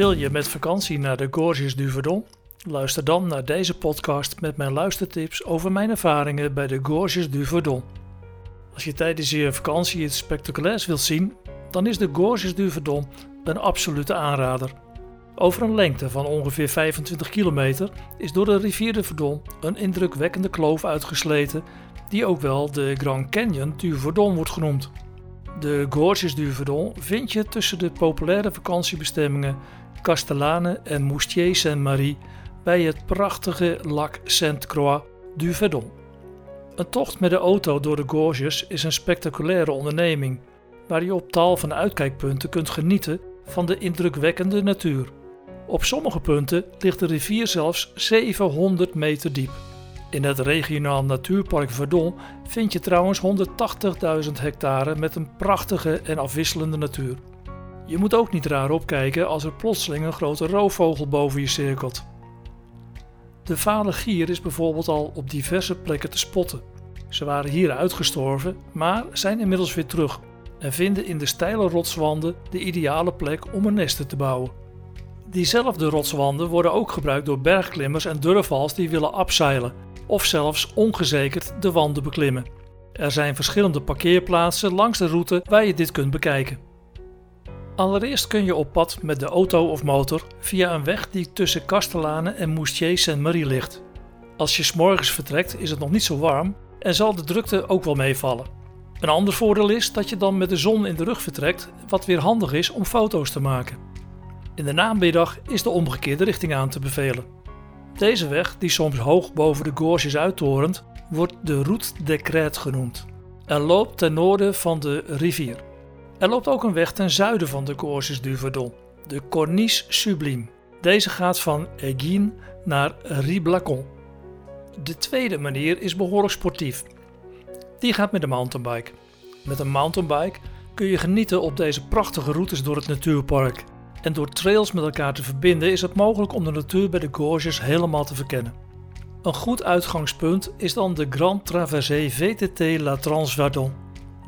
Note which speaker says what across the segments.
Speaker 1: Wil je met vakantie naar de Gorges du Verdon? Luister dan naar deze podcast met mijn luistertips over mijn ervaringen bij de Gorges du Verdon. Als je tijdens je vakantie iets spectaculairs wilt zien, dan is de Gorges du Verdon een absolute aanrader. Over een lengte van ongeveer 25 kilometer is door de rivier de Verdon een indrukwekkende kloof uitgesleten, die ook wel de Grand Canyon du Verdon wordt genoemd. De Gorges du Verdon vind je tussen de populaire vakantiebestemmingen Castellane en Moustier-Saint-Marie bij het prachtige Lac Sainte-Croix du Verdon. Een tocht met de auto door de Gorges is een spectaculaire onderneming, waar je op tal van uitkijkpunten kunt genieten van de indrukwekkende natuur. Op sommige punten ligt de rivier zelfs 700 meter diep. In het regionaal natuurpark Verdon vind je trouwens 180.000 hectare met een prachtige en afwisselende natuur. Je moet ook niet raar opkijken als er plotseling een grote roofvogel boven je cirkelt. De vale gier is bijvoorbeeld al op diverse plekken te spotten. Ze waren hier uitgestorven, maar zijn inmiddels weer terug en vinden in de steile rotswanden de ideale plek om een nesten te bouwen. Diezelfde rotswanden worden ook gebruikt door bergklimmers en durfvals die willen abseilen of zelfs ongezekerd de wanden beklimmen. Er zijn verschillende parkeerplaatsen langs de route waar je dit kunt bekijken. Allereerst kun je op pad met de auto of motor via een weg die tussen Castellane en Moustier-Saint-Marie ligt. Als je s'morgens vertrekt is het nog niet zo warm en zal de drukte ook wel meevallen. Een ander voordeel is dat je dan met de zon in de rug vertrekt, wat weer handig is om foto's te maken. In de namiddag is de omgekeerde richting aan te bevelen. Deze weg, die soms hoog boven de gorges uittorent, wordt de Route des Crêtes genoemd en loopt ten noorden van de rivier. Er loopt ook een weg ten zuiden van de Gorges du Verdon, de Corniche Sublime. Deze gaat van Aiguines naar Riblacon. De tweede manier is behoorlijk sportief. Die gaat met de mountainbike. Met een mountainbike kun je genieten op deze prachtige routes door het natuurpark. En door trails met elkaar te verbinden is het mogelijk om de natuur bij de Gorges helemaal te verkennen. Een goed uitgangspunt is dan de Grand Traversée VTT La Transverdon.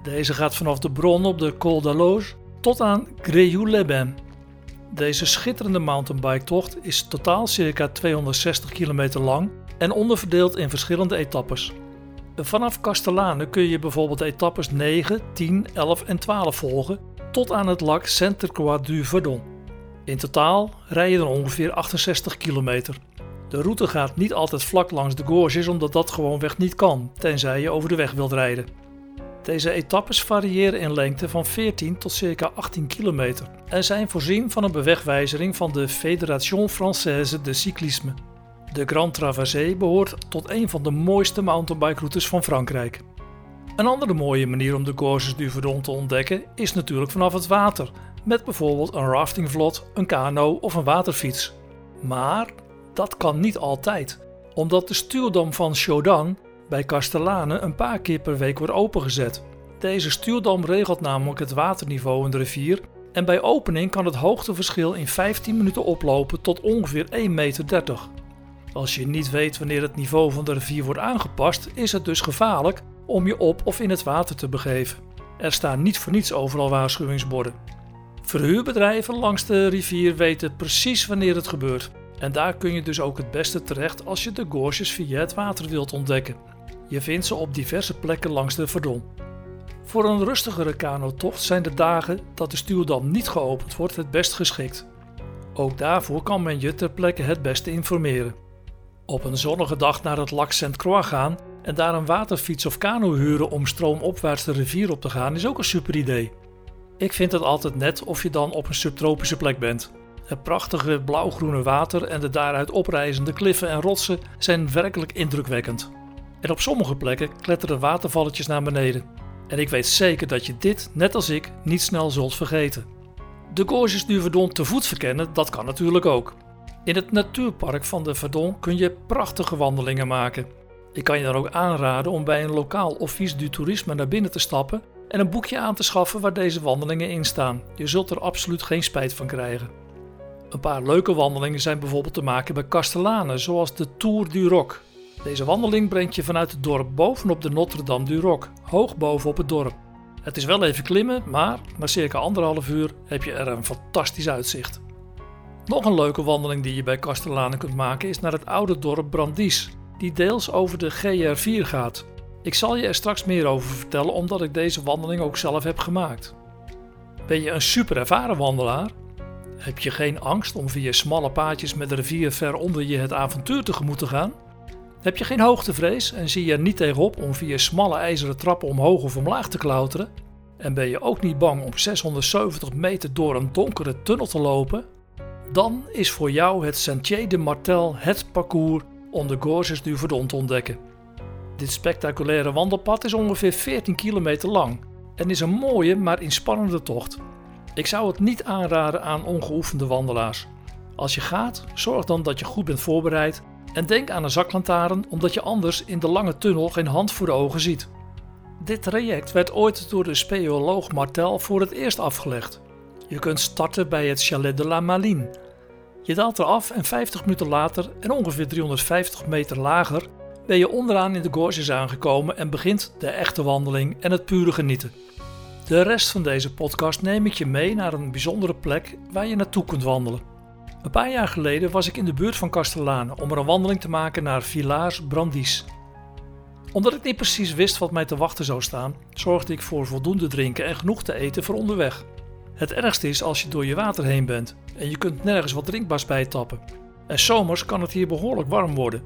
Speaker 1: Deze gaat vanaf de bron op de Col d'Aloge tot aan Gréoux-les-Bains. Deze schitterende mountainbike-tocht is totaal circa 260 kilometer lang en onderverdeeld in verschillende etappes. Vanaf Castellane kun je bijvoorbeeld etappes 9, 10, 11 en 12 volgen tot aan het lac Sainte-Croix du Verdon. In totaal rij je dan ongeveer 68 kilometer. De route gaat niet altijd vlak langs de gorges omdat dat gewoonweg niet kan, tenzij je over de weg wilt rijden. Deze etappes variëren in lengte van 14 tot circa 18 kilometer en zijn voorzien van een bewegwijzering van de Fédération Française de Cyclisme. De Grand Traversée behoort tot een van de mooiste mountainbikeroutes van Frankrijk. Een andere mooie manier om de Gorges du Verdon te ontdekken is natuurlijk vanaf het water, met bijvoorbeeld een raftingvlot, een kano of een waterfiets. Maar dat kan niet altijd, omdat de stuurdam van Chaudin bij Castellane een paar keer per week wordt opengezet. Deze stuurdam regelt namelijk het waterniveau in de rivier en bij opening kan het hoogteverschil in 15 minuten oplopen tot ongeveer 1,30 meter. Als je niet weet wanneer het niveau van de rivier wordt aangepast, is het dus gevaarlijk om je op of in het water te begeven. Er staan niet voor niets overal waarschuwingsborden. Verhuurbedrijven langs de rivier weten precies wanneer het gebeurt. En daar kun je dus ook het beste terecht als je de gorges via het water wilt ontdekken. Je vindt ze op diverse plekken langs de Verdon. Voor een rustigere kanotocht zijn de dagen dat de stuwdam niet geopend wordt het best geschikt. Ook daarvoor kan men je ter plekke het beste informeren. Op een zonnige dag naar het Lac Sainte-Croix gaan en daar een waterfiets of kano huren om stroomopwaarts de rivier op te gaan is ook een super idee. Ik vind het altijd net of je dan op een subtropische plek bent. Het prachtige blauwgroene water en de daaruit oprijzende kliffen en rotsen zijn werkelijk indrukwekkend. En op sommige plekken kletteren watervalletjes naar beneden. En ik weet zeker dat je dit, net als ik, niet snel zult vergeten. De Gorges du Verdon te voet verkennen, dat kan natuurlijk ook. In het natuurpark van de Verdon kun je prachtige wandelingen maken. Ik kan je dan ook aanraden om bij een lokaal office du toerisme naar binnen te stappen en een boekje aan te schaffen waar deze wandelingen in staan. Je zult er absoluut geen spijt van krijgen. Een paar leuke wandelingen zijn bijvoorbeeld te maken bij Castellane, zoals de Tour du Roc. Deze wandeling brengt je vanuit het dorp bovenop de Notre-Dame du Roc, hoog boven op het dorp. Het is wel even klimmen, maar na circa anderhalf uur heb je er een fantastisch uitzicht. Nog een leuke wandeling die je bij Castellane kunt maken is naar het oude dorp Brandies, die deels over de GR4 gaat. Ik zal je er straks meer over vertellen omdat ik deze wandeling ook zelf heb gemaakt. Ben je een super ervaren wandelaar? Heb je geen angst om via smalle paadjes met de rivier ver onder je het avontuur tegemoet te gaan? Heb je geen hoogtevrees en zie je er niet tegenop om via smalle ijzeren trappen omhoog of omlaag te klauteren? En ben je ook niet bang om 670 meter door een donkere tunnel te lopen? Dan is voor jou het Sentier de Martel het parcours om de Gorges du Verdon te ontdekken. Dit spectaculaire wandelpad is ongeveer 14 kilometer lang en is een mooie maar inspannende tocht. Ik zou het niet aanraden aan ongeoefende wandelaars. Als je gaat, zorg dan dat je goed bent voorbereid en denk aan een zaklantaarn omdat je anders in de lange tunnel geen hand voor de ogen ziet. Dit traject werd ooit door de speoloog Martel voor het eerst afgelegd. Je kunt starten bij het Chalet de la Maline. Je daalt eraf en 50 minuten later en ongeveer 350 meter lager ben je onderaan in de gorges aangekomen en begint de echte wandeling en het pure genieten. De rest van deze podcast neem ik je mee naar een bijzondere plek waar je naartoe kunt wandelen. Een paar jaar geleden was ik in de buurt van Castellane om er een wandeling te maken naar Villars Brandis. Omdat ik niet precies wist wat mij te wachten zou staan, zorgde ik voor voldoende drinken en genoeg te eten voor onderweg. Het ergste is als je door je water heen bent en je kunt nergens wat drinkbaars bij tappen. En zomers kan het hier behoorlijk warm worden.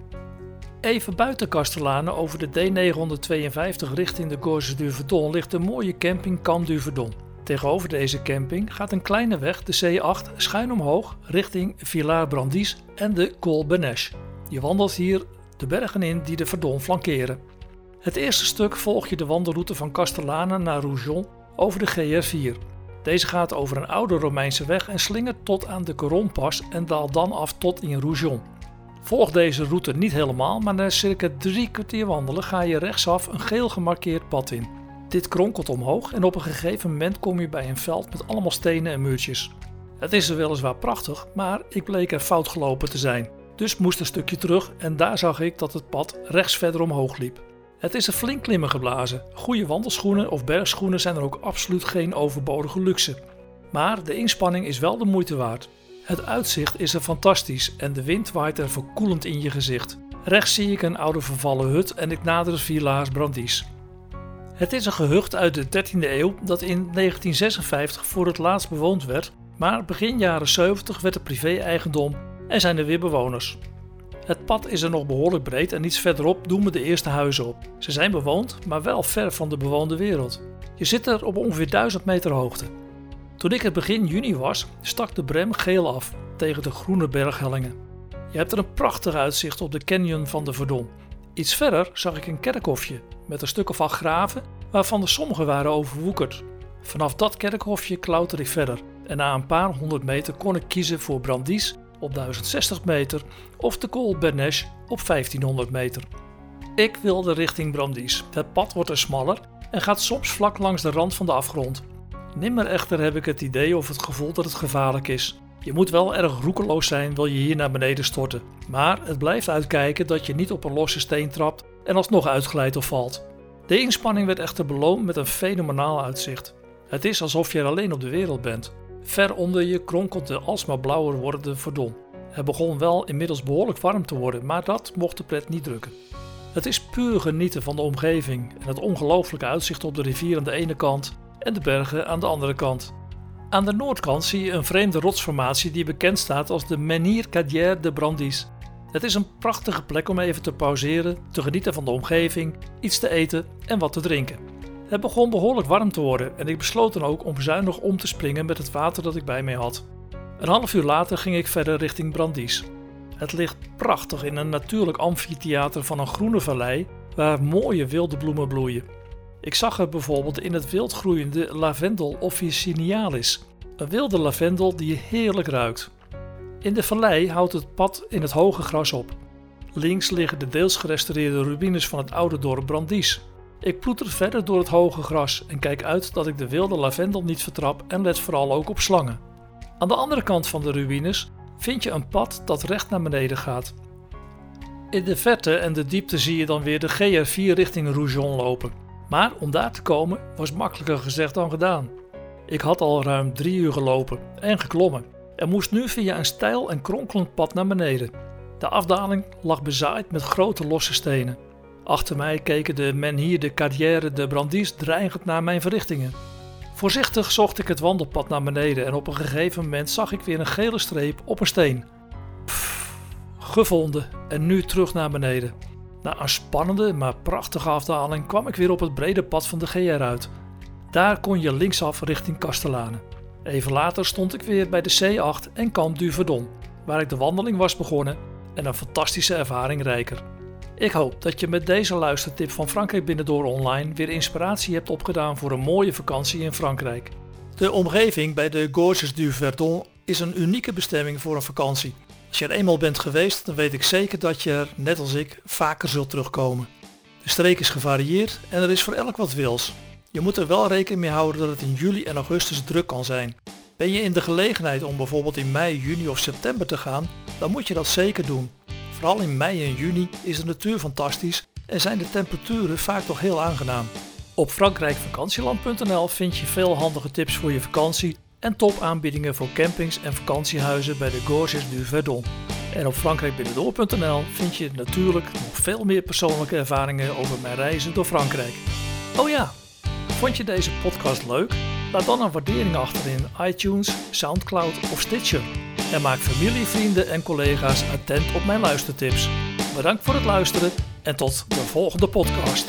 Speaker 1: Even buiten Castellane over de D952 richting de Gorges du Verdon ligt de mooie camping Camp du Verdon. Tegenover deze camping gaat een kleine weg, de C8, schuin omhoog richting Villars Brandis en de Col Beneche. Je wandelt hier de bergen in die de Verdon flankeren. Het eerste stuk volg je de wandelroute van Castellane naar Rougon over de GR4. Deze gaat over een oude Romeinse weg en slingert tot aan de Coronpas en daalt dan af tot in Rougon. Volg deze route niet helemaal, maar na circa drie kwartier wandelen ga je rechtsaf een geel gemarkeerd pad in. Dit kronkelt omhoog en op een gegeven moment kom je bij een veld met allemaal stenen en muurtjes. Het is er weliswaar prachtig, maar ik bleek er fout gelopen te zijn. Dus moest een stukje terug en daar zag ik dat het pad rechts verder omhoog liep. Het is een flink klimmen geblazen. Goede wandelschoenen of bergschoenen zijn er ook absoluut geen overbodige luxe. Maar de inspanning is wel de moeite waard. Het uitzicht is er fantastisch en de wind waait er verkoelend in je gezicht. Rechts zie ik een oude vervallen hut en ik nader Villa's Brandies. Het is een gehucht uit de 13e eeuw dat in 1956 voor het laatst bewoond werd, maar begin jaren 70 werd het privé-eigendom en zijn er weer bewoners. Het pad is er nog behoorlijk breed en iets verderop doen we de eerste huizen op. Ze zijn bewoond, maar wel ver van de bewoonde wereld. Je zit er op ongeveer 1000 meter hoogte. Toen ik het begin juni was, stak de Brem geel af tegen de groene berghellingen. Je hebt er een prachtig uitzicht op de canyon van de Verdon. Iets verder zag ik een kerkhofje met een stuk of acht graven, waarvan de sommige waren overwoekerd. Vanaf dat kerkhofje klauterde ik verder en na een paar honderd meter kon ik kiezen voor Brandies op 1060 meter of de Col Berneche op 1500 meter. Ik wilde richting Brandies. Het pad wordt er smaller en gaat soms vlak langs de rand van de afgrond. Nimmer echter heb ik het idee of het gevoel dat het gevaarlijk is. Je moet wel erg roekeloos zijn wil je hier naar beneden storten. Maar het blijft uitkijken dat je niet op een losse steen trapt en alsnog uitglijdt of valt. De inspanning werd echter beloond met een fenomenaal uitzicht. Het is alsof je er alleen op de wereld bent. Ver onder je kronkelt de alsmaar blauwer wordende verdon. Het begon wel inmiddels behoorlijk warm te worden, maar dat mocht de pret niet drukken. Het is puur genieten van de omgeving en het ongelooflijke uitzicht op de rivier aan de ene kant en de bergen aan de andere kant. Aan de noordkant zie je een vreemde rotsformatie die bekend staat als de Menhir Cadière de Brandis. Het is een prachtige plek om even te pauzeren, te genieten van de omgeving, iets te eten en wat te drinken. Het begon behoorlijk warm te worden en ik besloot dan ook om zuinig om te springen met het water dat ik bij mij had. Een half uur later ging ik verder richting Brandis. Het ligt prachtig in een natuurlijk amfitheater van een groene vallei waar mooie wilde bloemen bloeien. Ik zag er bijvoorbeeld in het wild groeiende lavendel officinalis, een wilde lavendel die heerlijk ruikt. In de vallei houdt het pad in het hoge gras op. Links liggen de deels gerestaureerde ruïnes van het oude dorp Brandies. Ik ploeter verder door het hoge gras en kijk uit dat ik de wilde lavendel niet vertrap en let vooral ook op slangen. Aan de andere kant van de ruïnes vind je een pad dat recht naar beneden gaat. In de verte en de diepte zie je dan weer de GR4 richting Rougon lopen. Maar om daar te komen was makkelijker gezegd dan gedaan. Ik had al ruim drie uur gelopen en geklommen. en moest nu via een steil en kronkelend pad naar beneden. De afdaling lag bezaaid met grote losse stenen. Achter mij keken de menhier de carrière de brandies dreigend naar mijn verrichtingen. Voorzichtig zocht ik het wandelpad naar beneden en op een gegeven moment zag ik weer een gele streep op een steen. Pff, gevonden en nu terug naar beneden. Na een spannende maar prachtige afdaling kwam ik weer op het brede pad van de GR uit. Daar kon je linksaf richting Castellanen. Even later stond ik weer bij de C8 en Camp du Verdon, waar ik de wandeling was begonnen en een fantastische ervaring rijker. Ik hoop dat je met deze luistertip van Frankrijk Binnendoor Online weer inspiratie hebt opgedaan voor een mooie vakantie in Frankrijk. De omgeving bij de Gorges du Verdon is een unieke bestemming voor een vakantie. Als je er eenmaal bent geweest, dan weet ik zeker dat je er, net als ik, vaker zult terugkomen. De streek is gevarieerd en er is voor elk wat wils. Je moet er wel rekening mee houden dat het in juli en augustus druk kan zijn. Ben je in de gelegenheid om bijvoorbeeld in mei, juni of september te gaan, dan moet je dat zeker doen. Vooral in mei en juni is de natuur fantastisch en zijn de temperaturen vaak toch heel aangenaam. Op frankrijkvakantieland.nl vind je veel handige tips voor je vakantie en topaanbiedingen voor campings en vakantiehuizen bij de Gorges du Verdon. En op frankrijkbinnendoor.nl vind je natuurlijk nog veel meer persoonlijke ervaringen over mijn reizen door Frankrijk. Oh ja, vond je deze podcast leuk? Laat dan een waardering achter in iTunes, Soundcloud of Stitcher. En maak familie, vrienden en collega's attent op mijn luistertips. Bedankt voor het luisteren en tot de volgende podcast.